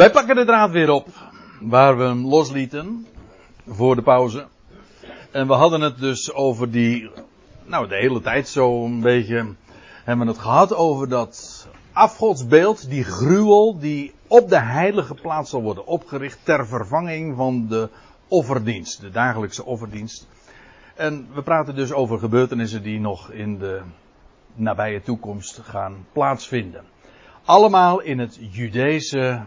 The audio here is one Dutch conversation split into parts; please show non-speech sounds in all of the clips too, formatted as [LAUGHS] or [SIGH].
Wij pakken de draad weer op waar we hem loslieten voor de pauze. En we hadden het dus over die, nou de hele tijd zo een beetje, hebben we het gehad over dat afgodsbeeld, die gruwel die op de heilige plaats zal worden opgericht ter vervanging van de offerdienst, de dagelijkse offerdienst. En we praten dus over gebeurtenissen die nog in de nabije toekomst gaan plaatsvinden. Allemaal in het Judese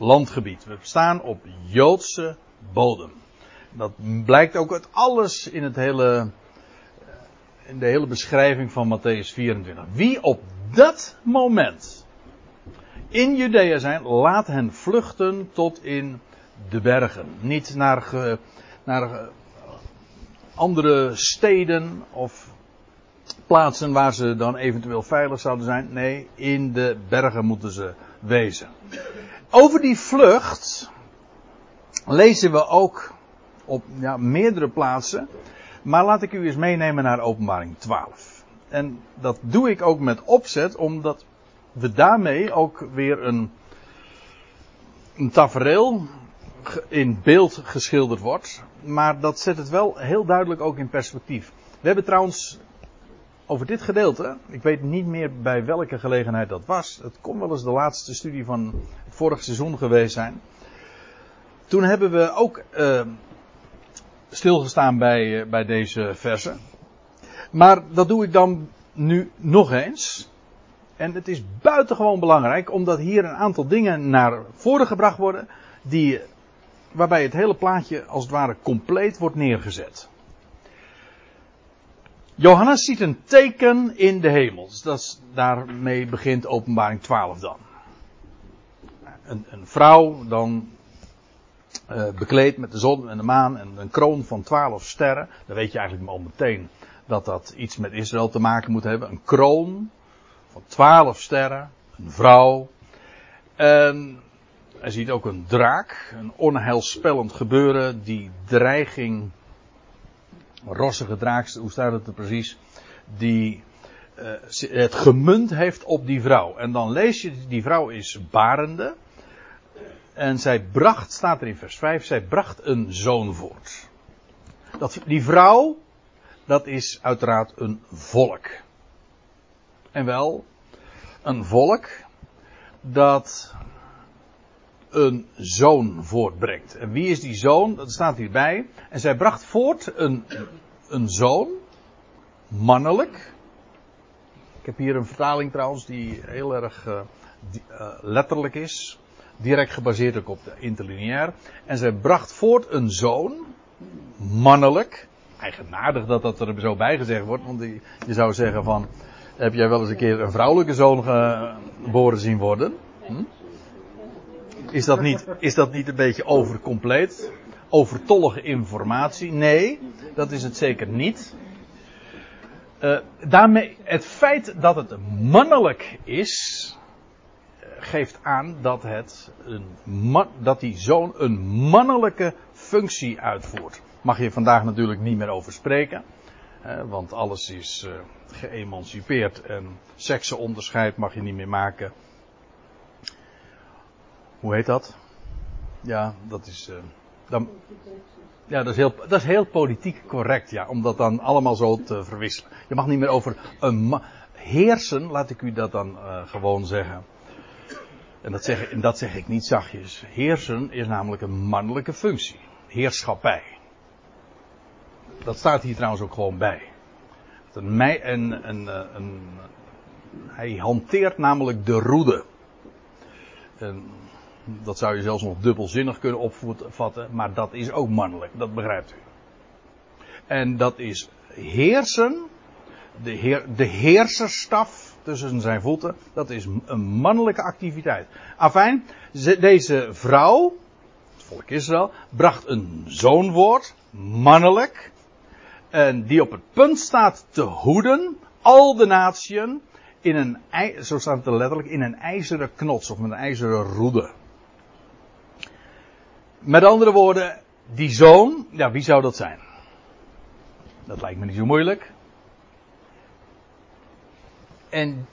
landgebied. We staan op Joodse bodem. Dat blijkt ook uit alles in, het hele, in de hele beschrijving van Matthäus 24. Wie op dat moment in Judea zijn, laat hen vluchten tot in de bergen. Niet naar, naar andere steden of plaatsen waar ze dan eventueel veilig zouden zijn. Nee, in de bergen moeten ze wezen. Over die vlucht lezen we ook op ja, meerdere plaatsen. Maar laat ik u eens meenemen naar openbaring 12. En dat doe ik ook met opzet, omdat we daarmee ook weer een, een tafereel in beeld geschilderd wordt. Maar dat zet het wel heel duidelijk ook in perspectief. We hebben trouwens over dit gedeelte, ik weet niet meer bij welke gelegenheid dat was. Het kon wel eens de laatste studie van het vorige seizoen geweest zijn. Toen hebben we ook uh, stilgestaan bij, uh, bij deze versen. Maar dat doe ik dan nu nog eens. En het is buitengewoon belangrijk, omdat hier een aantal dingen naar voren gebracht worden, die, waarbij het hele plaatje als het ware compleet wordt neergezet. Johannes ziet een teken in de hemel. Dus dat daarmee begint openbaring 12 dan. Een, een vrouw dan uh, bekleed met de zon en de maan en een kroon van 12 sterren. Dan weet je eigenlijk al meteen dat dat iets met Israël te maken moet hebben. Een kroon van 12 sterren. Een vrouw. En hij ziet ook een draak. Een onheilspellend gebeuren die dreiging rossige draak, hoe staat het er precies, die uh, het gemunt heeft op die vrouw. En dan lees je, die vrouw is barende. En zij bracht, staat er in vers 5, zij bracht een zoon voort. Dat, die vrouw, dat is uiteraard een volk. En wel, een volk dat een zoon voortbrengt. En wie is die zoon? Dat staat hierbij. En zij bracht voort een, een zoon, mannelijk. Ik heb hier een vertaling trouwens die heel erg die, uh, letterlijk is. Direct gebaseerd ook op de interlineair. En zij bracht voort een zoon, mannelijk. Eigenaardig dat dat er zo bij gezegd wordt, want die, je zou zeggen van, heb jij wel eens een keer een vrouwelijke zoon geboren zien worden? Hm? Is dat niet, is dat niet een beetje overcompleet? Overtollige informatie? Nee, dat is het zeker niet. Uh, daarmee, het feit dat het mannelijk is, geeft aan dat, het een dat die zoon een mannelijke functie uitvoert. Mag je vandaag natuurlijk niet meer over spreken. Want alles is uh, geëmancipeerd en seksenonderscheid mag je niet meer maken hoe heet dat? Ja, dat is. Uh, dan, ja, dat is, heel, dat is heel politiek correct, ja, om dat dan allemaal zo te verwisselen. Je mag niet meer over een heersen, laat ik u dat dan uh, gewoon zeggen. En dat, zeg, en dat zeg ik niet zachtjes. Heersen is namelijk een mannelijke functie. Heerschappij. Dat staat hier trouwens ook gewoon bij. Een, een, een, een, hij hanteert namelijk de roede. En dat zou je zelfs nog dubbelzinnig kunnen opvatten, maar dat is ook mannelijk, dat begrijpt u. En dat is heersen, de, heer, de heerserstaf tussen zijn voeten, dat is een mannelijke activiteit. Afijn, deze vrouw, het volk Israël, bracht een zoonwoord, mannelijk, en die op het punt staat te hoeden al de natieën in een, zo staat het letterlijk, in een ijzeren knots of met een ijzeren roede. Met andere woorden, die zoon, ja, wie zou dat zijn? Dat lijkt me niet zo moeilijk. En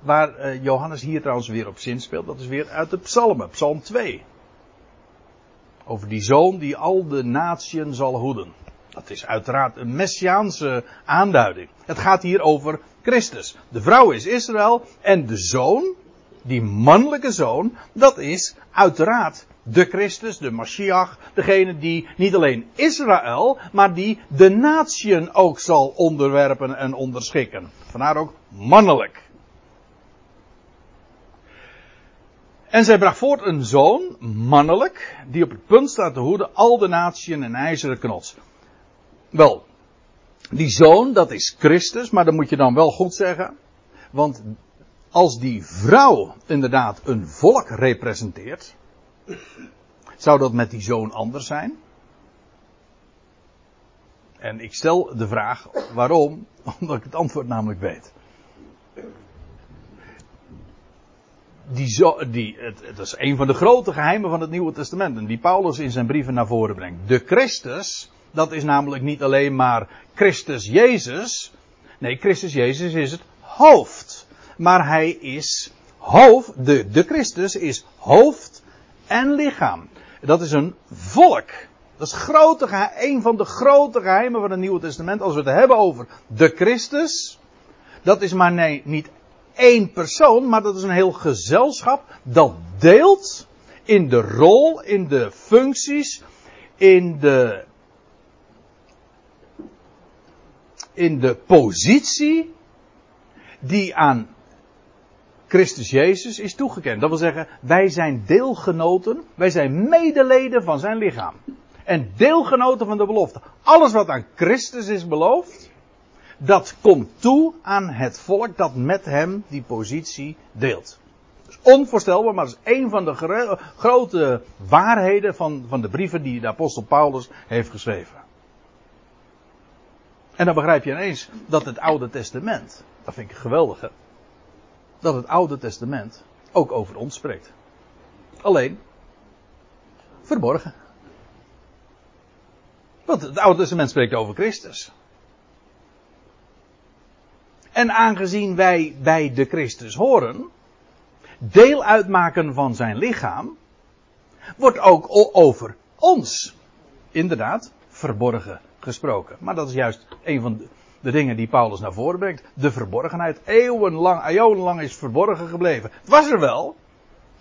waar uh, Johannes hier trouwens weer op zin speelt, dat is weer uit de psalmen, psalm 2. Over die zoon die al de natieën zal hoeden. Dat is uiteraard een messiaanse aanduiding. Het gaat hier over Christus. De vrouw is Israël en de zoon, die mannelijke zoon, dat is uiteraard de Christus, de Mashiach, degene die niet alleen Israël, maar die de natieën ook zal onderwerpen en onderschikken. Vandaar ook mannelijk. En zij bracht voort een zoon, mannelijk, die op het punt staat te hoeden al de natieën en ijzeren knots. Wel, die zoon, dat is Christus, maar dat moet je dan wel goed zeggen. Want als die vrouw inderdaad een volk representeert, zou dat met die zoon anders zijn? En ik stel de vraag waarom, [LAUGHS] omdat ik het antwoord namelijk weet. Die zo, die, het, het is een van de grote geheimen van het Nieuwe Testament. En die Paulus in zijn brieven naar voren brengt. De Christus, dat is namelijk niet alleen maar Christus Jezus. Nee, Christus Jezus is het hoofd. Maar hij is hoofd, de, de Christus is hoofd en lichaam. Dat is een volk. Dat is een van de grote geheimen van het Nieuwe Testament. Als we het hebben over de Christus. Dat is maar nee, niet één persoon, maar dat is een heel gezelschap dat deelt in de rol, in de functies, in de, in de positie die aan Christus Jezus is toegekend. Dat wil zeggen, wij zijn deelgenoten, wij zijn medeleden van zijn lichaam. En deelgenoten van de belofte. Alles wat aan Christus is beloofd, dat komt toe aan het volk dat met hem die positie deelt. Dus onvoorstelbaar, maar dat is een van de grote waarheden van, van de brieven die de apostel Paulus heeft geschreven. En dan begrijp je ineens dat het Oude Testament, dat vind ik geweldig dat het Oude Testament ook over ons spreekt. Alleen verborgen. Want het Oude Testament spreekt over Christus. En aangezien wij bij de Christus horen, deel uitmaken van zijn lichaam, wordt ook over ons inderdaad verborgen gesproken. Maar dat is juist een van de, de dingen die Paulus naar voren brengt. De verborgenheid. Eeuwenlang, eeuwenlang is verborgen gebleven. Het was er wel.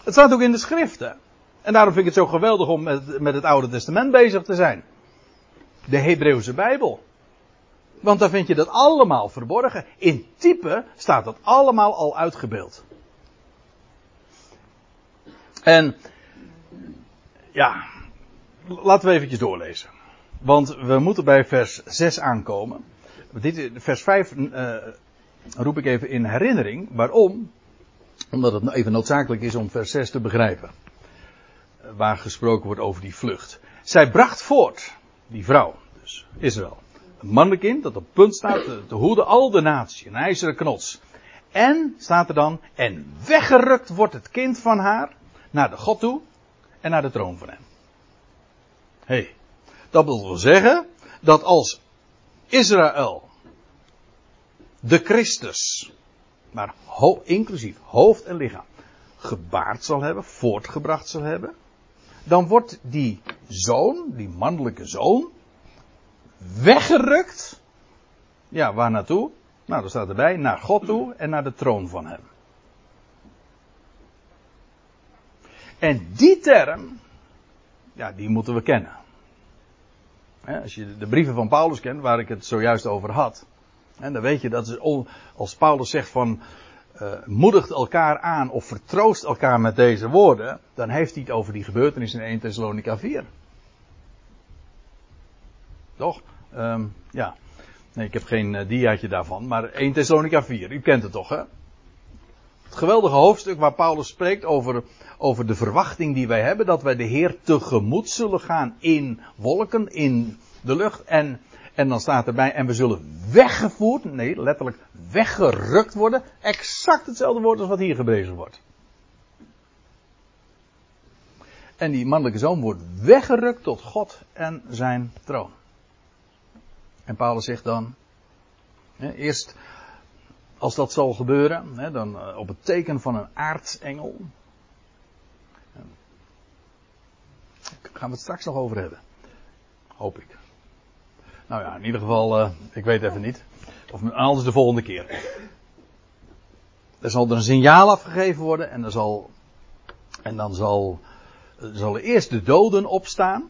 Het staat ook in de schriften. En daarom vind ik het zo geweldig om met, met het Oude Testament bezig te zijn. De Hebreeuwse Bijbel. Want daar vind je dat allemaal verborgen. In type staat dat allemaal al uitgebeeld. En ja, laten we eventjes doorlezen. Want we moeten bij vers 6 aankomen. Dit, vers 5 uh, eh, roep ik even in herinnering. Waarom? Omdat het even noodzakelijk is om vers 6 te begrijpen. Waar gesproken wordt over die vlucht. Zij bracht voort, die vrouw, dus Israël, een mannelijk kind dat op punt staat te hoeden al de natie, een ijzeren knots. En, staat er dan, en weggerukt wordt het kind van haar naar de God toe en naar de troon van hem. Hé, hey, dat wil zeggen dat als Israël, de Christus, maar inclusief hoofd en lichaam, gebaard zal hebben, voortgebracht zal hebben, dan wordt die zoon, die mannelijke zoon, weggerukt. Ja, waar naartoe? Nou, dat staat erbij, naar God toe en naar de troon van hem. En die term, ja, die moeten we kennen. Als je de brieven van Paulus kent, waar ik het zojuist over had. En dan weet je dat als Paulus zegt van uh, moedigt elkaar aan of vertroost elkaar met deze woorden, dan heeft hij het over die gebeurtenis in 1 Thessalonica 4. Toch? Um, ja. Nee, ik heb geen uh, diaatje daarvan, maar 1 Thessalonica 4, u kent het toch, hè? Geweldige hoofdstuk waar Paulus spreekt over, over de verwachting die wij hebben, dat wij de Heer tegemoet zullen gaan in wolken, in de lucht. En, en dan staat erbij, en we zullen weggevoerd, nee, letterlijk weggerukt worden. Exact hetzelfde woord als wat hier gebrezen wordt. En die mannelijke zoon wordt weggerukt tot God en zijn troon. En Paulus zegt dan, eerst als dat zal gebeuren, hè, dan eh, op het teken van een aartsengel. Daar gaan we het straks nog over hebben. Hoop ik. Nou ja, in ieder geval, uh, ik weet even niet. Of anders de volgende keer. Er zal er een signaal afgegeven worden en, er zal, en dan zal, zal eerst de doden opstaan.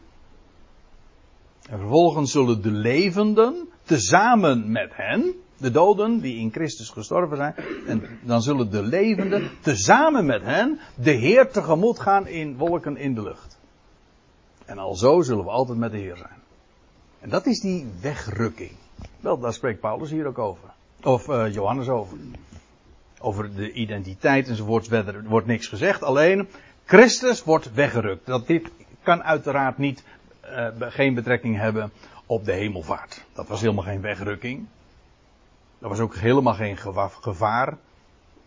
En vervolgens zullen de levenden tezamen met hen, de doden die in Christus gestorven zijn, en dan zullen de levenden tezamen met hen de Heer tegemoet gaan in wolken in de lucht. En al zo zullen we altijd met de Heer zijn. En dat is die wegrukking. Wel, daar spreekt Paulus hier ook over. Of uh, Johannes over. Over de identiteit enzovoorts er wordt niks gezegd. Alleen, Christus wordt weggerukt. Dat dit kan uiteraard niet, uh, geen betrekking hebben op de hemelvaart. Dat was helemaal geen wegrukking. Dat was ook helemaal geen gevaar.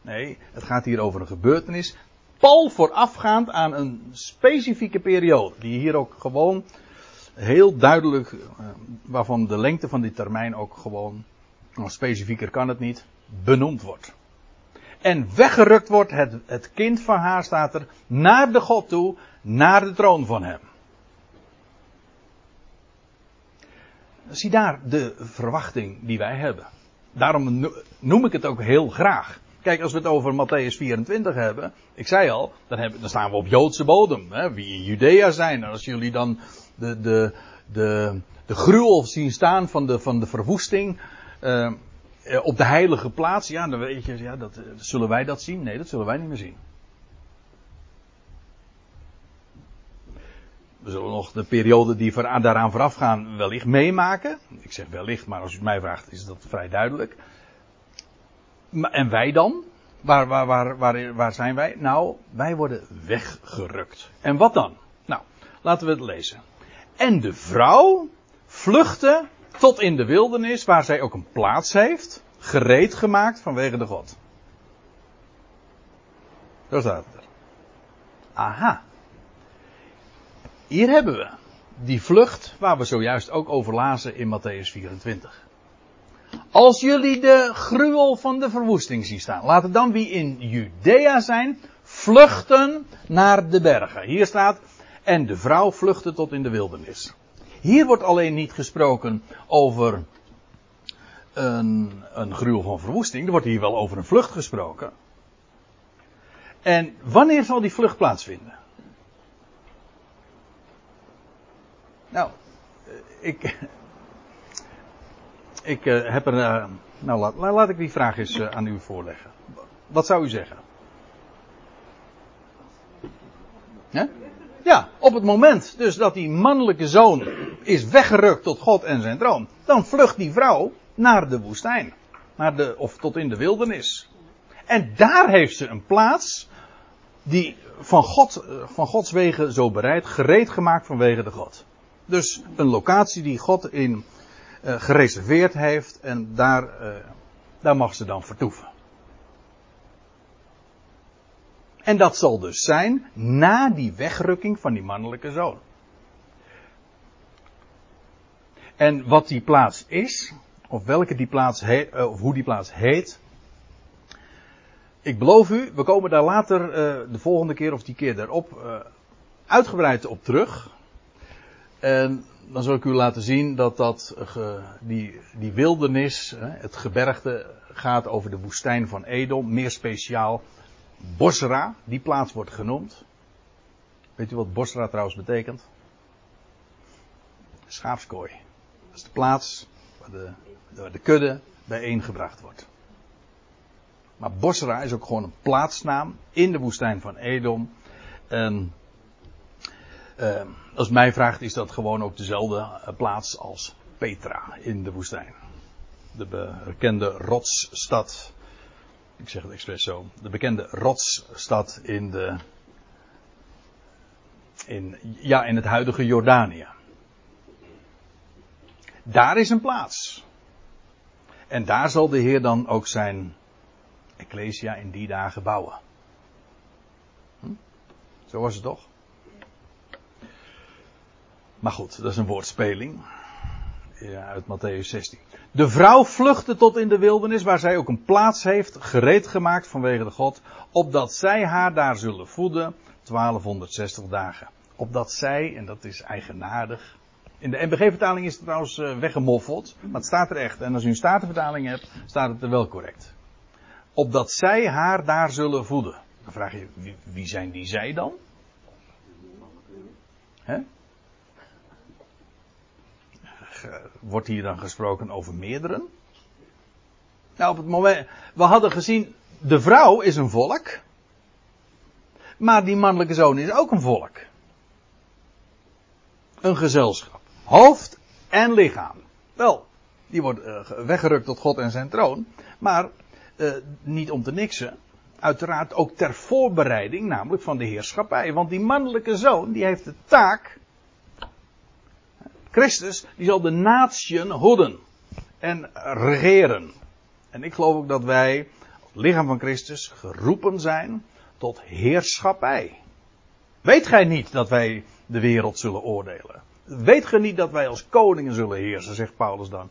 Nee, het gaat hier over een gebeurtenis. Pal voorafgaand aan een specifieke periode. Die hier ook gewoon heel duidelijk, uh, waarvan de lengte van die termijn ook gewoon, nog specifieker kan het niet, benoemd wordt. En weggerukt wordt het, het kind van haar, staat er, naar de God toe, naar de troon van hem. Zie daar de verwachting die wij hebben. Daarom noem ik het ook heel graag. Kijk, als we het over Matthäus 24 hebben, ik zei al, dan, hebben, dan staan we op Joodse bodem. Hè, wie in Judea zijn. En als jullie dan de, de, de, de gruwel zien staan van de, van de verwoesting uh, op de heilige plaats, ja, dan weet je, ja, dat, zullen wij dat zien? Nee, dat zullen wij niet meer zien. We zullen nog de periode die daaraan vooraf gaan wellicht meemaken. Ik zeg wellicht, maar als u het mij vraagt is dat vrij duidelijk. En wij dan? Waar, waar, waar, waar, waar zijn wij? Nou, wij worden weggerukt. En wat dan? Nou, laten we het lezen. En de vrouw vluchtte tot in de wildernis, waar zij ook een plaats heeft, gereed gemaakt vanwege de God. Zo staat het er. Aha. Hier hebben we die vlucht waar we zojuist ook over lazen in Matthäus 24. Als jullie de gruwel van de verwoesting zien staan, laten dan wie in Judea zijn, vluchten naar de bergen. Hier staat, en de vrouw vluchtte tot in de wildernis. Hier wordt alleen niet gesproken over een, een gruwel van verwoesting. Er wordt hier wel over een vlucht gesproken. En wanneer zal die vlucht plaatsvinden? Nou, ik, [LAUGHS] ik uh, heb er. Uh, nou, laat, laat, ik die vraag eens aan u voorleggen. Wat zou u zeggen? Ja, op het moment dus dat die mannelijke zoon is weggerukt tot God en zijn troon, dan vlucht die vrouw naar de woestijn. Naar de, of tot in de wildernis. En daar heeft ze een plaats die van, God, van Gods wegen zo bereid, gereed gemaakt vanwege de God. Dus een locatie die God in uh, gereserveerd heeft en daar, uh, daar mag ze dan vertoeven. En dat zal dus zijn na die wegrukking van die mannelijke zoon. En wat die plaats is, of welke die plaats heet, eh, of hoe die plaats heet. Ik beloof u, we komen daar later de volgende keer of die keer daarop uitgebreid op terug. En dan zal ik u laten zien dat, dat die, die wildernis, het gebergte, gaat over de woestijn van Edom. Meer speciaal Bosra, die plaats wordt genoemd. Weet u wat Bosra trouwens betekent? Schaapskooi. Dat is de plaats waar de, waar de kudde bijeengebracht wordt. Maar Bosra is ook gewoon een plaatsnaam in de woestijn van Edom. En uh, als mij vraagt, is dat gewoon ook dezelfde eh, plaats als Petra in de woestijn. De bekende rotsstad ik zeg het expres zo, de bekende rotsstad in de, in, ja, in het huidige Jordanië. Daar is een plaats. En daar zal de Heer dan ook zijn Ecclesia in die dagen bouwen. Hm? Zo was het toch? Maar goed, dat is een woordspeling. Ja, uit Matthäus 16. De vrouw vluchtte tot in de wildernis, waar zij ook een plaats heeft, gereed gemaakt vanwege de God, opdat zij haar daar zullen voeden 1260 dagen. Opdat zij, en dat is eigenaardig. In de NBG-vertaling is het trouwens eh, weggemoffeld, maar het staat er echt. En als u een statenvertaling hebt, staat het er wel correct. Opdat zij haar daar zullen voeden. Dan vraag je, wie, wie zijn die zij dan? Hè? Wordt hier dan gesproken over meerdere? Nou, op het moment. We hadden gezien. De vrouw is een volk. Maar die mannelijke zoon is ook een volk. Een gezelschap. Hoofd en lichaam. Wel, die wordt uh, weggerukt tot God en zijn troon. Maar uh, niet om te niksen. Uiteraard ook ter voorbereiding, namelijk van de heerschappij. Want die mannelijke zoon, die heeft de taak Christus, die zal de natieën hoeden en regeren. En ik geloof ook dat wij, lichaam van Christus, geroepen zijn tot heerschappij. Weet gij niet dat wij de wereld zullen oordelen? Weet gij niet dat wij als koningen zullen heersen, zegt Paulus dan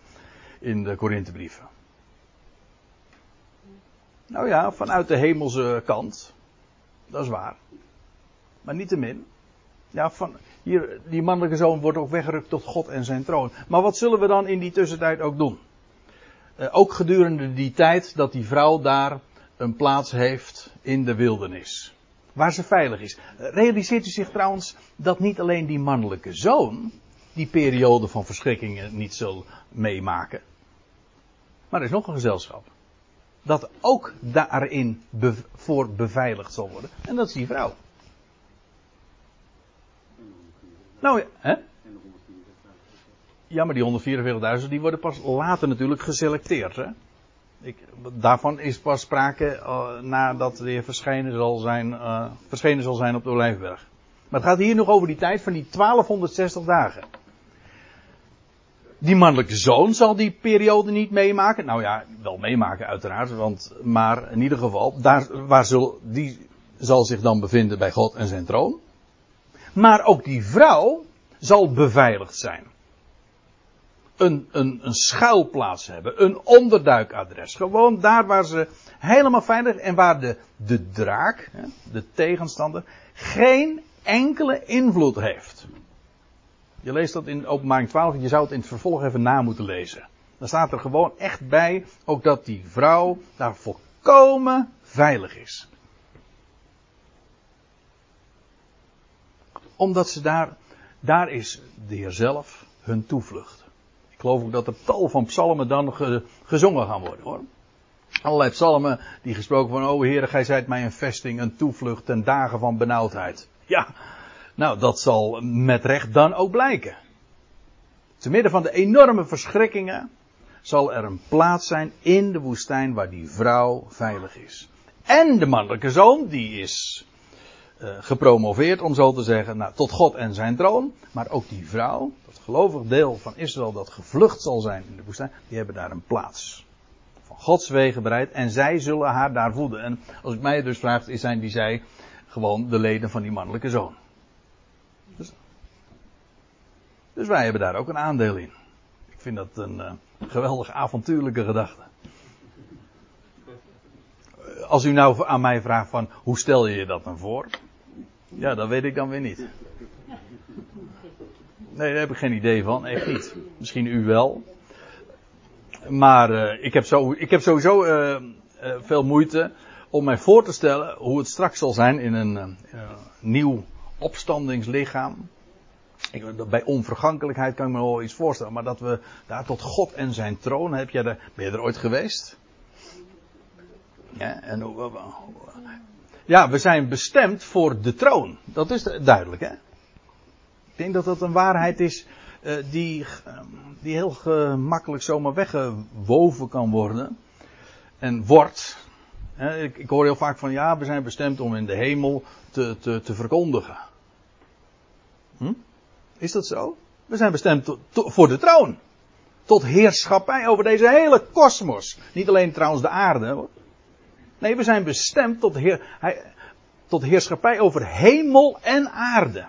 in de Korinthebrieven. Nou ja, vanuit de hemelse kant. Dat is waar. Maar niet te min. Ja, van, die mannelijke zoon wordt ook weggerukt tot God en zijn troon. Maar wat zullen we dan in die tussentijd ook doen? Uh, ook gedurende die tijd dat die vrouw daar een plaats heeft in de wildernis. Waar ze veilig is. Uh, realiseert u zich trouwens dat niet alleen die mannelijke zoon die periode van verschrikkingen niet zal meemaken. Maar er is nog een gezelschap. Dat ook daarin voor beveiligd zal worden. En dat is die vrouw. Nou, hè? Ja, maar die 144.000 die worden pas later natuurlijk geselecteerd. Hè? Ik, daarvan is pas sprake uh, nadat de Heer verschenen zal zijn, uh, verschenen zal zijn op de Olijfberg. Maar het gaat hier nog over die tijd van die 1260 dagen. Die mannelijke zoon zal die periode niet meemaken. Nou ja, wel meemaken uiteraard. Want, maar in ieder geval, daar, waar zul, die zal zich dan bevinden bij God en zijn troon. Maar ook die vrouw zal beveiligd zijn. Een, een, een schuilplaats hebben, een onderduikadres. Gewoon daar waar ze helemaal veilig en waar de, de draak, de tegenstander, geen enkele invloed heeft. Je leest dat in openbaring 12, je zou het in het vervolg even na moeten lezen. Dan staat er gewoon echt bij, ook dat die vrouw daar volkomen veilig is. Omdat ze daar, daar is de Heer zelf hun toevlucht. Ik geloof ook dat er tal van psalmen dan gezongen gaan worden hoor. Allerlei psalmen die gesproken van, oh Heer, gij zijt mij een vesting, een toevlucht ten dagen van benauwdheid. Ja, nou dat zal met recht dan ook blijken. Te midden van de enorme verschrikkingen zal er een plaats zijn in de woestijn waar die vrouw veilig is. En de mannelijke zoon, die is uh, gepromoveerd, om zo te zeggen, nou, tot God en zijn troon. Maar ook die vrouw, dat gelovig deel van Israël dat gevlucht zal zijn in de woestijn, die hebben daar een plaats. Van Gods wegen bereid en zij zullen haar daar voeden. En als ik mij dus vraag, zijn die zij gewoon de leden van die mannelijke zoon. Dus, dus wij hebben daar ook een aandeel in. Ik vind dat een uh, geweldig avontuurlijke gedachte als u nou aan mij vraagt van hoe stel je je dat dan voor? Ja, dat weet ik dan weer niet. Nee, daar heb ik geen idee van. Echt niet. Misschien u wel. Maar uh, ik, heb zo, ik heb sowieso uh, uh, veel moeite om mij voor te stellen hoe het straks zal zijn in een nieuw opstandingslichaam. Ik, bij onvergankelijkheid kan ik me wel iets voorstellen. Maar dat we daar tot God en zijn troon, heb jij daar, ben je er ooit geweest? Ja, en, ja, we zijn bestemd voor de troon. Dat is duidelijk, hè? Ik denk dat dat een waarheid is uh, die, die heel gemakkelijk zomaar weggewoven kan worden. En wordt. Ik, ik, hoor heel vaak van ja, we zijn bestemd om in de hemel te, te, te verkondigen. Hm? Is dat zo? We zijn bestemd voor de troon. Tot heerschappij over deze hele kosmos. Niet alleen trouwens de aarde. Hoor. Nee, we zijn bestemd tot, heer, hij, tot heerschappij over hemel en aarde.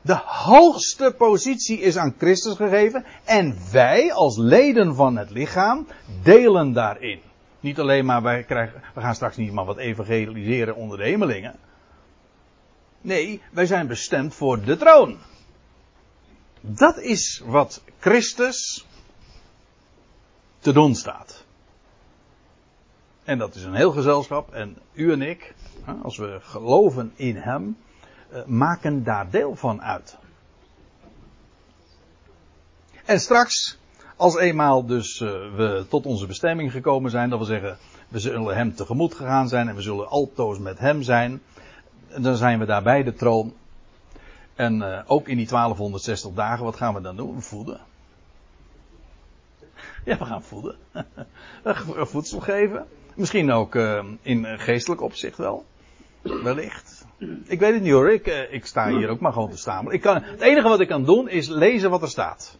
De hoogste positie is aan Christus gegeven en wij als leden van het lichaam delen daarin. Niet alleen maar wij krijgen, we gaan straks niet maar wat evangeliseren onder de hemelingen. Nee, wij zijn bestemd voor de troon. Dat is wat Christus te doen staat. En dat is een heel gezelschap. En u en ik, als we geloven in Hem, eh, maken daar deel van uit. En straks, als eenmaal dus uh, we tot onze bestemming gekomen zijn, dat wil zeggen, we zullen Hem tegemoet gegaan zijn en we zullen altoos met Hem zijn, dan zijn we daar bij de troon. En uh, ook in die 1260 dagen, wat gaan we dan doen? Voeden. Ja, we gaan voeden. [LAUGHS] Voedsel geven. Misschien ook uh, in geestelijk opzicht wel. Wellicht. Ik weet het niet hoor. Ik, uh, ik sta hier ook maar gewoon te staan. Ik kan, het enige wat ik kan doen is lezen wat er staat.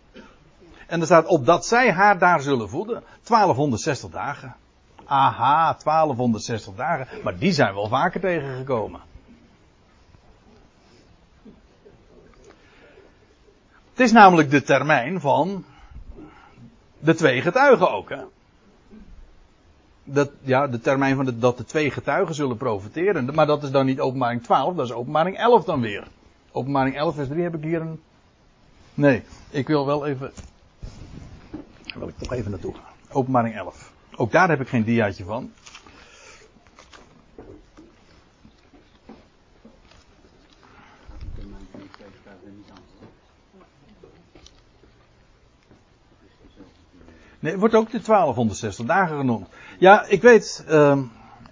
En er staat op dat zij haar daar zullen voeden. 1260 dagen. Aha, 1260 dagen. Maar die zijn wel vaker tegengekomen. Het is namelijk de termijn van de twee getuigen ook. Hè? Dat, ja, de termijn van dat de twee getuigen zullen profiteren. Maar dat is dan niet openbaring 12, dat is openbaring 11 dan weer. Openbaring 11 vers 3 heb ik hier een. Nee, ik wil wel even. Wil ik toch even naartoe gaan. Openbaring 11. Ook daar heb ik geen diaatje van. Nee, wordt ook de 1260 dagen genoemd. Ja, ik weet, uh,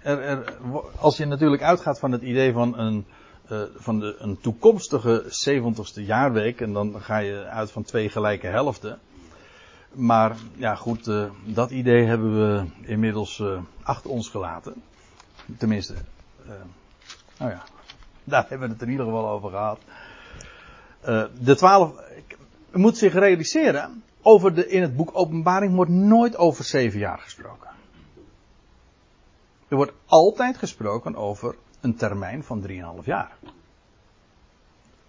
er, er, als je natuurlijk uitgaat van het idee van een, uh, van de, een toekomstige 70ste jaarweek, en dan ga je uit van twee gelijke helften. Maar ja, goed, uh, dat idee hebben we inmiddels uh, achter ons gelaten. Tenminste, nou ja, [LAUGHS] daar hebben we het in ieder geval over gehad. de 12, je moet zich realiseren, over de, in het boek Openbaring wordt nooit over zeven jaar gesproken. Er wordt altijd gesproken over een termijn van 3,5 jaar.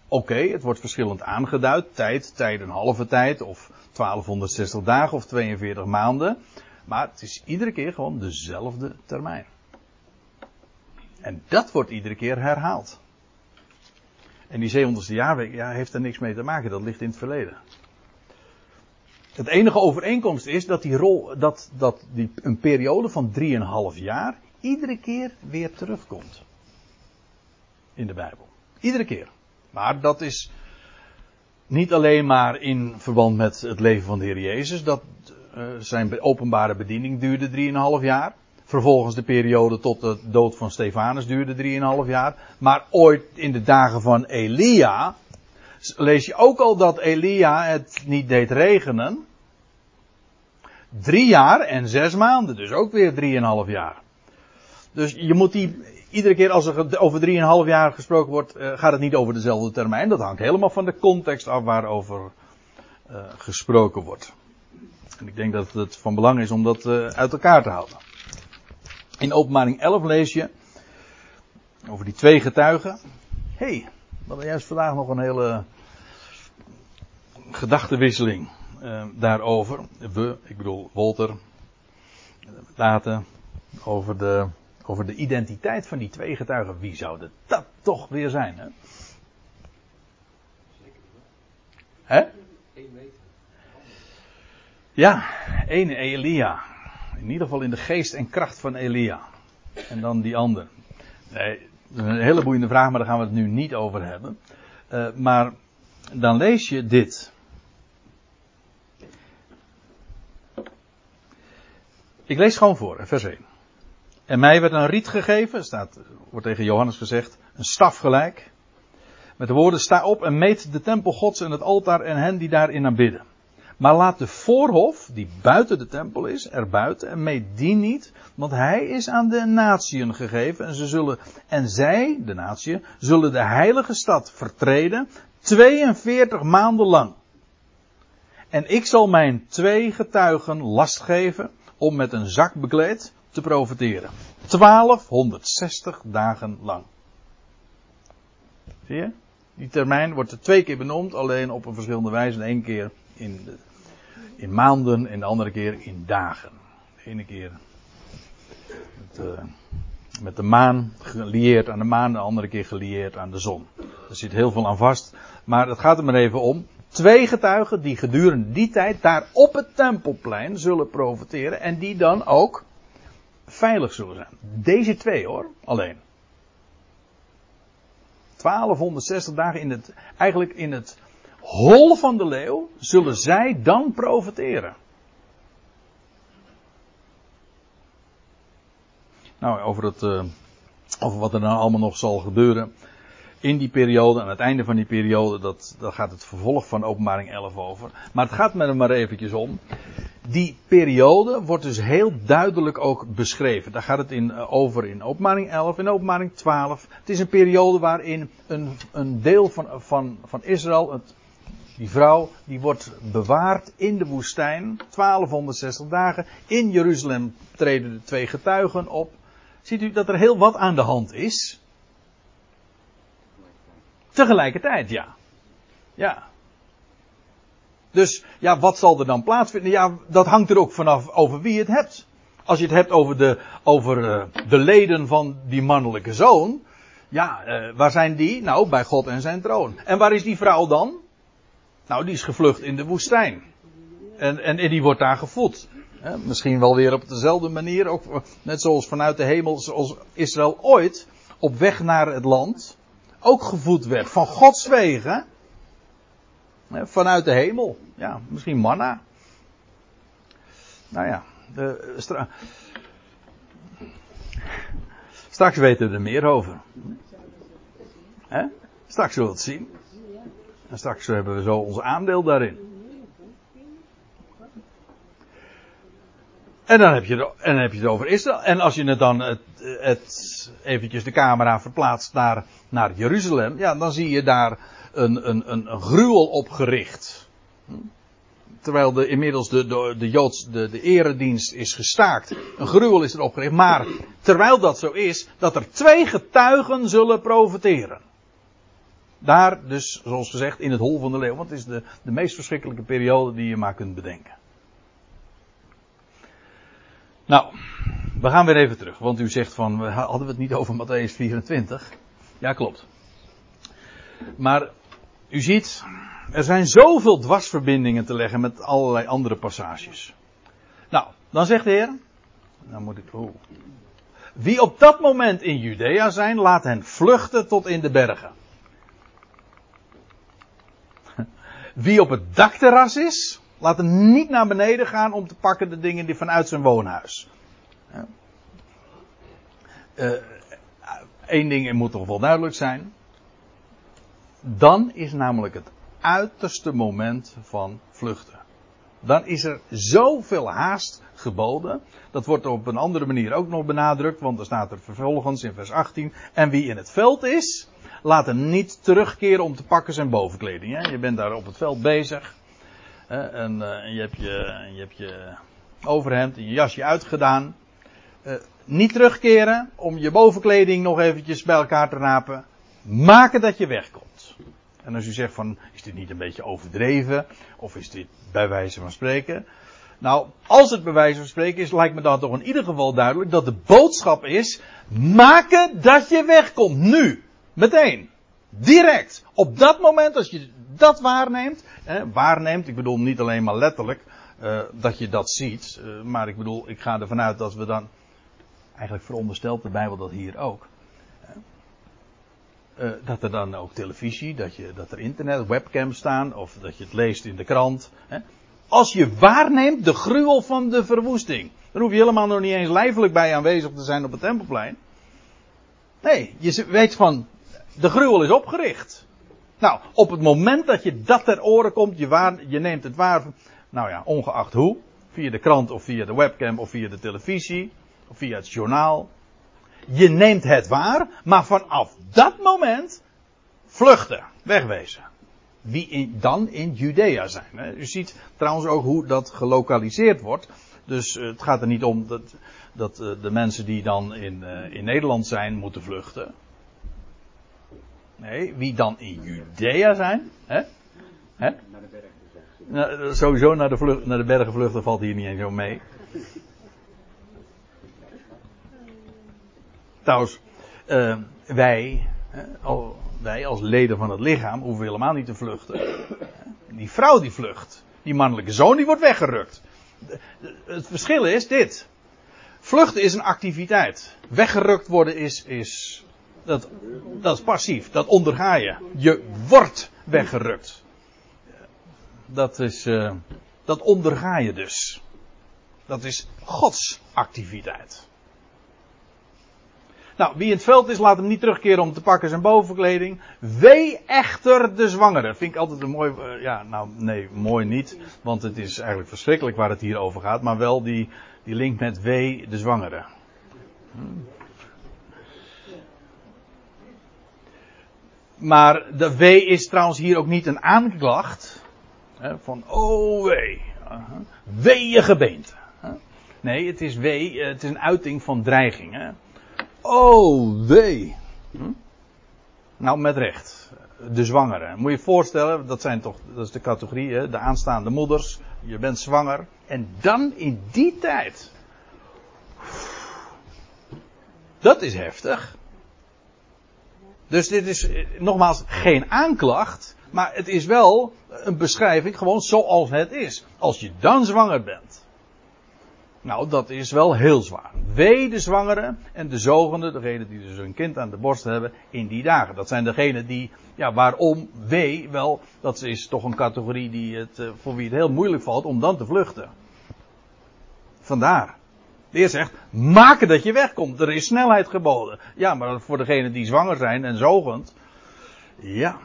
Oké, het wordt verschillend aangeduid. Tijd, tijd een halve tijd. Of 1260 dagen of 42 maanden. Maar het is iedere keer gewoon dezelfde termijn. En dat wordt iedere keer herhaald. En die 700ste jaarweek ja, heeft er niks mee te maken. Dat ligt in het verleden. Het enige overeenkomst is dat die rol, dat, dat die, een periode van 3,5 jaar iedere keer weer terugkomt. In de Bijbel. Iedere keer. Maar dat is niet alleen maar in verband met het leven van de Heer Jezus. Dat uh, zijn openbare bediening duurde 3,5 jaar. Vervolgens de periode tot de dood van Stefanus duurde 3,5 jaar. Maar ooit in de dagen van Elia lees je ook al dat Elia het niet deed regenen. Drie jaar en zes maanden, dus ook weer drieënhalf jaar. Dus je moet die, iedere keer als er over drieënhalf jaar gesproken wordt, uh, gaat het niet over dezelfde termijn. Dat hangt helemaal van de context af waarover uh, gesproken wordt. En ik denk dat het van belang is om dat uh, uit elkaar te houden. In openbaring 11 lees je over die twee getuigen. Hé, hey, we hadden juist vandaag nog een hele gedachtenwisseling daarover. We, ik bedoel Walter, laten over de, over de identiteit van die twee getuigen. Wie zou dat toch weer zijn? Hè? Hè? Ja, één Elia. In ieder geval in de geest en kracht van Elia. En dan die ander. Nee, een hele boeiende vraag, maar daar gaan we het nu niet over hebben. Uh, maar dan lees je dit. Ik lees gewoon voor, vers 1. En mij werd een riet gegeven, staat, wordt tegen Johannes gezegd, een staf gelijk. Met de woorden, sta op en meet de tempel gods en het altaar en hen die daarin aanbidden. Maar laat de voorhof, die buiten de tempel is, erbuiten en meet die niet, want hij is aan de natieën gegeven en ze zullen, en zij, de natieën, zullen de heilige stad vertreden 42 maanden lang. En ik zal mijn twee getuigen last geven om met een zak bekleed te profiteren. 1260 dagen lang. Zie je? Die termijn wordt er twee keer benoemd, alleen op een verschillende wijze. De keer in, in maanden en de andere keer in dagen. De ene keer met, uh, met de maan, gelieerd aan de maan, de andere keer gelieerd aan de zon. Er zit heel veel aan vast. Maar het gaat er maar even om. Twee getuigen die gedurende die tijd daar op het tempelplein zullen profiteren. En die dan ook veilig zullen zijn. Deze twee hoor, alleen. 1260 dagen in het, eigenlijk in het hol van de leeuw, zullen zij dan profiteren. Nou, over, het, uh, over wat er dan allemaal nog zal gebeuren in die periode, aan het einde van die periode, dat, daar gaat het vervolg van openbaring 11 over. Maar het gaat me er maar eventjes om. Die periode wordt dus heel duidelijk ook beschreven. Daar gaat het in, eh, over in openbaring 11, in openbaring 12. Het is een periode waarin een, een deel van, van, van Israël, het, die vrouw, die wordt bewaard in de woestijn. 1260 dagen. In Jeruzalem treden de twee getuigen op. Ziet u dat er heel wat aan de hand is? Tegelijkertijd, ja. Ja. Dus, ja, wat zal er dan plaatsvinden? Ja, dat hangt er ook vanaf over wie je het hebt. Als je het hebt over de, over uh, de leden van die mannelijke zoon. Ja, uh, waar zijn die? Nou, bij God en zijn troon. En waar is die vrouw dan? Nou, die is gevlucht in de woestijn. En, en, die wordt daar gevoed. Misschien wel weer op dezelfde manier, ook net zoals vanuit de hemel, zoals Israël ooit op weg naar het land ook gevoed werd van Gods wegen. Vanuit de hemel. Ja, misschien manna. Nou ja, de, stra straks weten we er meer over. Straks zullen we het zien. En straks hebben we zo ons aandeel daarin. En dan heb je, en dan heb je het over Israël. En als je het dan het, eventjes de camera verplaatst naar, naar Jeruzalem, ja, dan zie je daar een, een, een, een gruwel opgericht. Terwijl de, inmiddels de, de, de Joods, de, de eredienst is gestaakt. Een gruwel is er opgericht. Maar terwijl dat zo is, dat er twee getuigen zullen profiteren. Daar dus, zoals gezegd, in het hol van de leeuw. Want het is de, de meest verschrikkelijke periode die je maar kunt bedenken. Nou, we gaan weer even terug. Want u zegt van, hadden we het niet over Matthäus 24? Ja, klopt. Maar u ziet, er zijn zoveel dwarsverbindingen te leggen met allerlei andere passages. Nou, dan zegt de Heer, dan moet ik, oh. Wie op dat moment in Judea zijn, laat hen vluchten tot in de bergen. [LAUGHS] Wie op het dakterras is, Laat hem niet naar beneden gaan om te pakken de dingen die vanuit zijn woonhuis. Eén uh, ding moet toch wel duidelijk zijn. Dan is namelijk het uiterste moment van vluchten. Dan is er zoveel haast geboden. Dat wordt op een andere manier ook nog benadrukt, want er staat er vervolgens in vers 18. En wie in het veld is, laat hem niet terugkeren om te pakken zijn bovenkleding. Je bent daar op het veld bezig. En, uh, en, je hebt je, je, hebt je overhemd en je jasje uitgedaan. Uh, niet terugkeren om je bovenkleding nog eventjes bij elkaar te rapen. Maken dat je wegkomt. En als u zegt van, is dit niet een beetje overdreven? Of is dit bij wijze van spreken? Nou, als het bij wijze van spreken is, lijkt me dan toch in ieder geval duidelijk dat de boodschap is, maken dat je wegkomt. Nu. Meteen. Direct. Op dat moment, als je dat waarneemt, hè, waarneemt, ik bedoel niet alleen maar letterlijk uh, dat je dat ziet, uh, maar ik bedoel, ik ga ervan uit dat we dan, eigenlijk veronderstelt de Bijbel dat hier ook, uh, dat er dan ook televisie, dat, je, dat er internet, webcams staan, of dat je het leest in de krant. Hè. Als je waarneemt de gruwel van de verwoesting, dan hoef je helemaal nog niet eens lijfelijk bij aanwezig te zijn op het tempelplein. Nee, je weet van, de gruwel is opgericht. Nou, op het moment dat je dat ter oren komt, je, waar, je neemt het waar, nou ja, ongeacht hoe, via de krant of via de webcam of via de televisie of via het journaal. Je neemt het waar, maar vanaf dat moment vluchten, wegwezen. Wie dan in Judea zijn. Hè. U ziet trouwens ook hoe dat gelokaliseerd wordt. Dus uh, het gaat er niet om dat, dat uh, de mensen die dan in, uh, in Nederland zijn moeten vluchten. Nee, wie dan in Judea zijn. Hè? Hè? Nou, sowieso naar de, vlucht, naar de bergen vluchten valt hier niet eens zo mee. Trouwens, uh, wij, wij als leden van het lichaam hoeven helemaal niet te vluchten. Die vrouw die vlucht. Die mannelijke zoon die wordt weggerukt. Het verschil is dit. Vluchten is een activiteit. Weggerukt worden is, is dat, dat is passief. Dat onderga je. Je wordt weggerukt. Dat is, uh, dat onderga je dus. Dat is Gods activiteit. Nou, wie in het veld is, laat hem niet terugkeren om te pakken zijn bovenkleding. Wee echter de zwangere. Vind ik altijd een mooi, uh, ja, nou, nee, mooi niet. Want het is eigenlijk verschrikkelijk waar het hier over gaat. Maar wel die, die link met wee de zwangere. Hmm. Maar de wee is trouwens hier ook niet een aanklacht. Hè, van, oh wee. Uh -huh. Wee je gebeente. Nee, het is wee, het is een uiting van dreiging. Hè. Oh, wee. Hm? Nou, met recht. De zwangere. Moet je je voorstellen, dat zijn toch, dat is de categorie, de aanstaande moeders. Je bent zwanger. En dan in die tijd. Dat is heftig. Dus dit is nogmaals geen aanklacht. Maar het is wel een beschrijving gewoon zoals het is. Als je dan zwanger bent. Nou, dat is wel heel zwaar. Wee de zwangeren en de zogenden, degenen die dus een kind aan de borst hebben, in die dagen. Dat zijn degenen die, ja, waarom wee? Wel, dat is toch een categorie die het, eh, voor wie het heel moeilijk valt om dan te vluchten. Vandaar. De heer zegt, maken dat je wegkomt. Er is snelheid geboden. Ja, maar voor degenen die zwanger zijn en zogend, ja,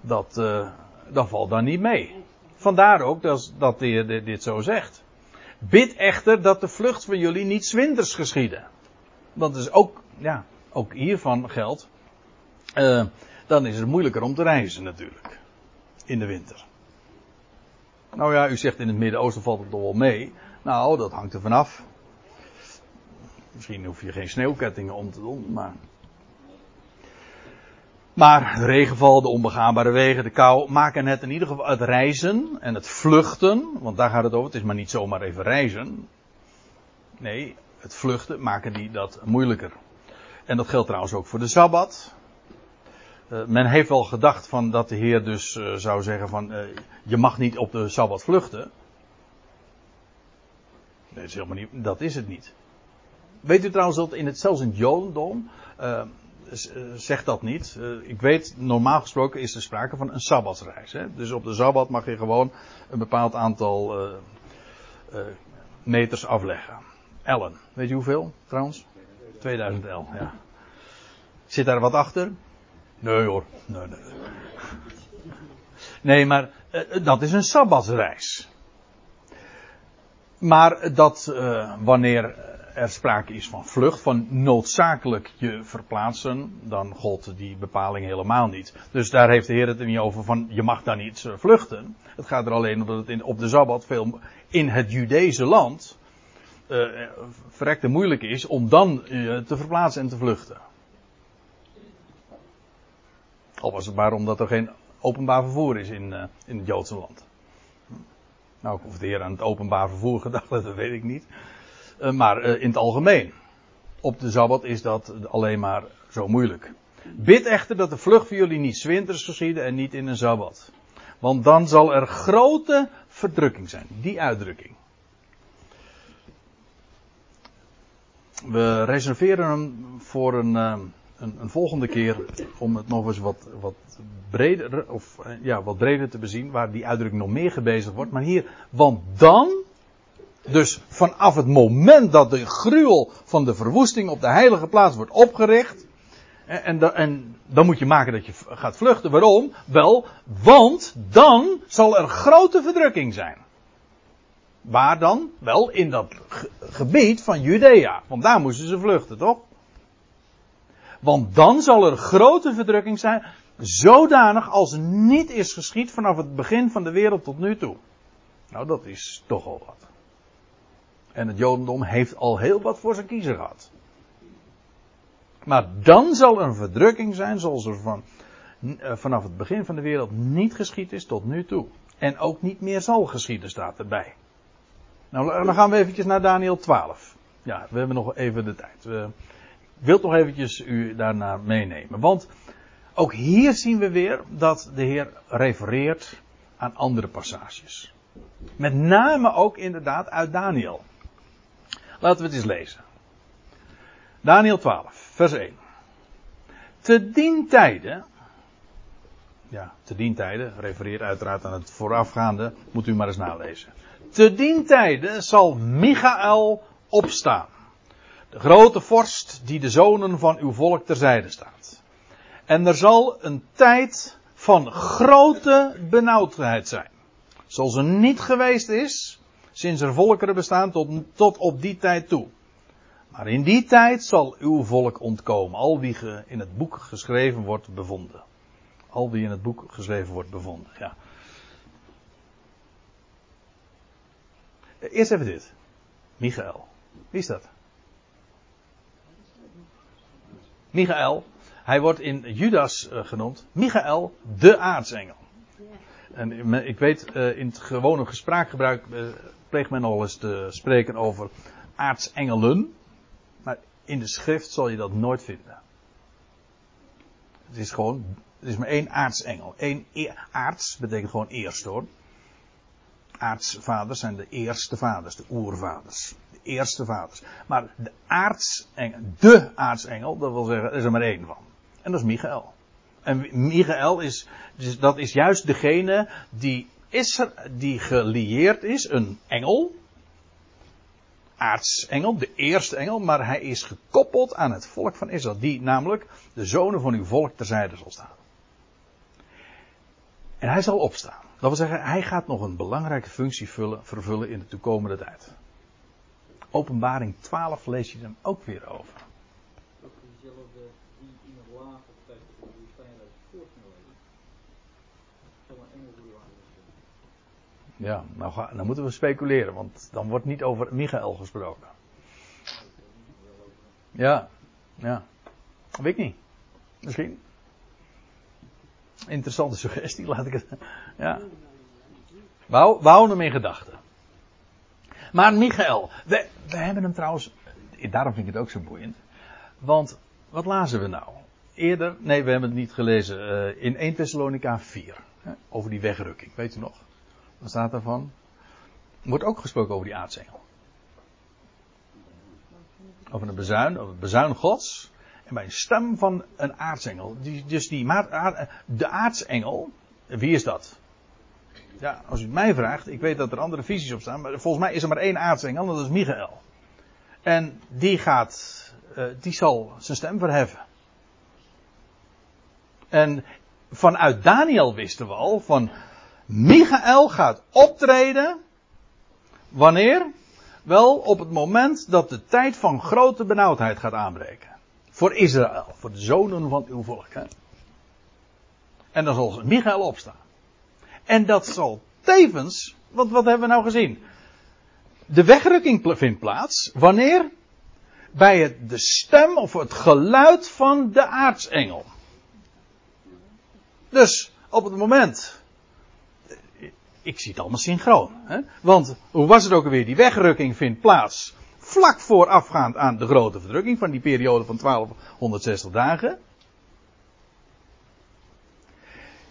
dat, uh, dat valt dan niet mee. Vandaar ook dat, dat de heer dit zo zegt. Bid echter dat de vlucht van jullie niet zwinters geschieden. Want is ook, ja, ook hiervan geldt. Uh, dan is het moeilijker om te reizen natuurlijk. In de winter. Nou ja, u zegt in het Midden-Oosten valt het toch wel mee. Nou, dat hangt er vanaf. Misschien hoef je geen sneeuwkettingen om te doen, maar. Maar regenval, de onbegaanbare wegen, de kou maken het in ieder geval het reizen en het vluchten, want daar gaat het over. Het is maar niet zomaar even reizen. Nee, het vluchten maken die dat moeilijker. En dat geldt trouwens ook voor de Sabbat. Uh, men heeft wel gedacht van dat de Heer dus uh, zou zeggen van uh, je mag niet op de Sabbat vluchten. Nee, dat is, helemaal niet, dat is het niet. Weet u trouwens dat in het, zelfs in het Jodendom zegt dat niet. Uh, ik weet, normaal gesproken is er sprake van een sabbatsreis. Hè? Dus op de sabbat mag je gewoon een bepaald aantal meters afleggen. Ellen. Weet je hoeveel trouwens? 2000 L, ja. Zit daar wat achter? Nee hoor. Nee, nee. nee maar dat is een sabbatsreis. Maar dat wanneer er sprake is van vlucht, van noodzakelijk je verplaatsen, dan gold die bepaling helemaal niet. Dus daar heeft de Heer het niet over van je mag daar niet vluchten. Het gaat er alleen om dat het op de Sabbat veel in het Judese land uh, verrekte moeilijk is om dan te verplaatsen en te vluchten. Al was het maar omdat er geen openbaar vervoer is in, in het Joodse land. Nou, of de Heer aan het openbaar vervoer gedacht [LAUGHS] dat weet ik niet. Uh, maar uh, in het algemeen. Op de Sabbat is dat alleen maar zo moeilijk. Bid echter dat de vlucht voor jullie niet zwinters geschieden en niet in een Sabbat. Want dan zal er grote verdrukking zijn. Die uitdrukking. We reserveren hem voor een, uh, een, een, volgende keer om het nog eens wat, wat breder, of, ja, wat breder te bezien, waar die uitdrukking nog meer gebezigd wordt. Maar hier, want dan dus vanaf het moment dat de gruwel van de verwoesting op de heilige plaats wordt opgericht. En, en, dan moet je maken dat je gaat vluchten. Waarom? Wel, want dan zal er grote verdrukking zijn. Waar dan? Wel, in dat gebied van Judea. Want daar moesten ze vluchten, toch? Want dan zal er grote verdrukking zijn. Zodanig als niet is geschied vanaf het begin van de wereld tot nu toe. Nou, dat is toch al wat. En het Jodendom heeft al heel wat voor zijn kiezer gehad. Maar dan zal er een verdrukking zijn zoals er van, eh, vanaf het begin van de wereld niet geschied is tot nu toe. En ook niet meer zal geschieden, staat erbij. Nou, dan gaan we eventjes naar Daniel 12. Ja, we hebben nog even de tijd. We, wil toch eventjes u daarna meenemen. Want ook hier zien we weer dat de Heer refereert aan andere passages. Met name ook inderdaad uit Daniel. Laten we het eens lezen. Daniel 12, vers 1. Te dien tijden, ja, te dien tijden, refereert uiteraard aan het voorafgaande, moet u maar eens nalezen. Te dien tijden zal Michael opstaan. Grote vorst die de zonen van uw volk terzijde staat. En er zal een tijd van grote benauwdheid zijn. Zoals er niet geweest is sinds er volkeren bestaan tot, tot op die tijd toe. Maar in die tijd zal uw volk ontkomen, al wie in het boek geschreven wordt bevonden. Al wie in het boek geschreven wordt bevonden, ja. Eerst even dit. Michael. Wie is dat? Michael. Hij wordt in Judas uh, genoemd. Michael, de aartsengel. En ik weet, uh, in het gewone gespraakgebruik uh, pleegt men al eens te spreken over aartsengelen. Maar in de schrift zal je dat nooit vinden. Het is gewoon, het is maar één aartsengel. Eén e aarts betekent gewoon eerst hoor. Aartsvaders zijn de eerste vaders, de oervaders. Eerste vaders. Maar de aartsengel, de aartsengel, dat wil zeggen, er is er maar één van. En dat is Michael. En Michael is, dus dat is juist degene die, is er, die gelieerd is, een engel. Aartsengel, de eerste engel, maar hij is gekoppeld aan het volk van Israël, die namelijk de zonen van uw volk terzijde zal staan. En hij zal opstaan. Dat wil zeggen, hij gaat nog een belangrijke functie vullen, vervullen in de toekomende tijd. Openbaring 12 lees je hem ook weer over. Ja, nou, ga, nou moeten we speculeren, want dan wordt niet over Michael gesproken. Ja, ja. Weet ik niet. Misschien. Interessante suggestie, laat ik het. Ja. We, we houden hem in gedachten. Maar Michael, we, we hebben hem trouwens. Daarom vind ik het ook zo boeiend. Want wat lazen we nou? Eerder, nee, we hebben het niet gelezen. Uh, in 1 Thessalonica 4. Hè, over die wegrukking, weet u nog? Wat staat daarvan? Wordt ook gesproken over die aartsengel. Over een bezuin, over het bezuin gods. En bij een stem van een aartsengel. Die, dus die, de aartsengel, wie is dat? Ja, als u het mij vraagt, ik weet dat er andere visies op staan, maar volgens mij is er maar één aartsengel, dat is Michael. En die gaat, uh, die zal zijn stem verheffen. En vanuit Daniel wisten we al, van Michael gaat optreden. Wanneer? Wel op het moment dat de tijd van grote benauwdheid gaat aanbreken. Voor Israël, voor de zonen van uw volk. Hè? En dan zal Michael opstaan. En dat zal tevens, wat hebben we nou gezien? De wegrukking vindt plaats wanneer? Bij het, de stem of het geluid van de aartsengel. Dus op het moment ik zie het allemaal synchroon. Hè? Want hoe was het ook alweer? Die wegrukking vindt plaats vlak voorafgaand aan de grote verdrukking van die periode van 1260 dagen.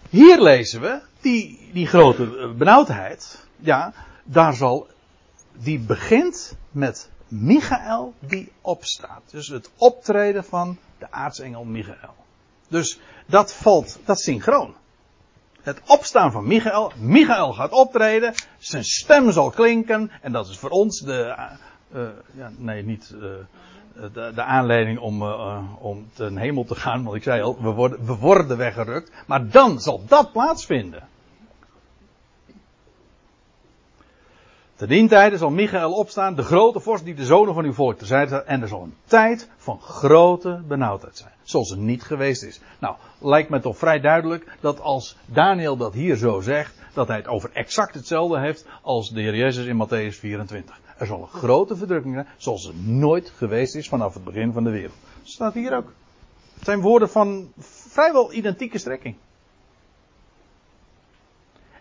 Hier lezen we die, die grote eh, benauwdheid. Ja, daar zal. Die begint met Michael die opstaat. Dus het optreden van de aartsengel Michael. Dus dat valt, dat synchroon het opstaan van Michael. Michael gaat optreden, zijn stem zal klinken en dat is voor ons de, uh, ja, nee, niet de, de, aanleiding om, uh, om ten hemel te gaan, want ik zei al, we worden, we worden weggerukt, maar dan zal dat plaatsvinden. Te dien tijden zal Michael opstaan, de grote vorst die de zonen van uw volk terzijde staat. En er zal een tijd van grote benauwdheid zijn. Zoals er niet geweest is. Nou, lijkt me toch vrij duidelijk dat als Daniel dat hier zo zegt, dat hij het over exact hetzelfde heeft als de Heer Jezus in Matthäus 24. Er zal een grote verdrukking zijn, zoals er nooit geweest is vanaf het begin van de wereld. Dat staat hier ook. Het zijn woorden van vrijwel identieke strekking.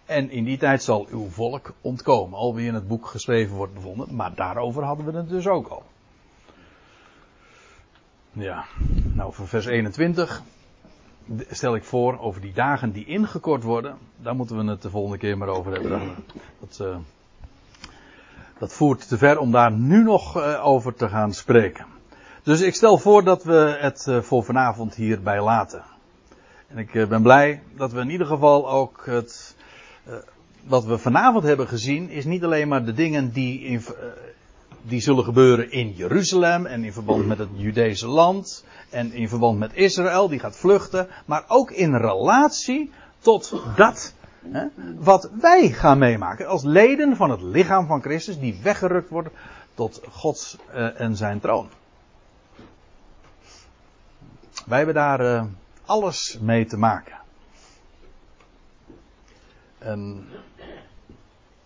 En in die tijd zal uw volk ontkomen, al wie in het boek geschreven wordt bevonden. Maar daarover hadden we het dus ook al. Ja, nou voor vers 21 stel ik voor over die dagen die ingekort worden. Daar moeten we het de volgende keer maar over hebben. Dat, uh, dat voert te ver om daar nu nog uh, over te gaan spreken. Dus ik stel voor dat we het uh, voor vanavond hierbij laten. En ik ben blij dat we in ieder geval ook het wat we vanavond hebben gezien is niet alleen maar de dingen die, in, die zullen gebeuren in Jeruzalem en in verband met het Judese land en in verband met Israël die gaat vluchten, maar ook in relatie tot dat wat wij gaan meemaken als leden van het lichaam van Christus die weggerukt worden tot Gods uh, en zijn troon. Wij hebben daar alles mee te maken. En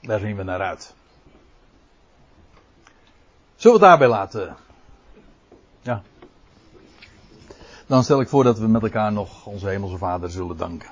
daar zien we naar uit. Zullen we het daarbij laten? Ja. Dan stel ik voor dat we met elkaar nog onze Hemelse Vader zullen danken.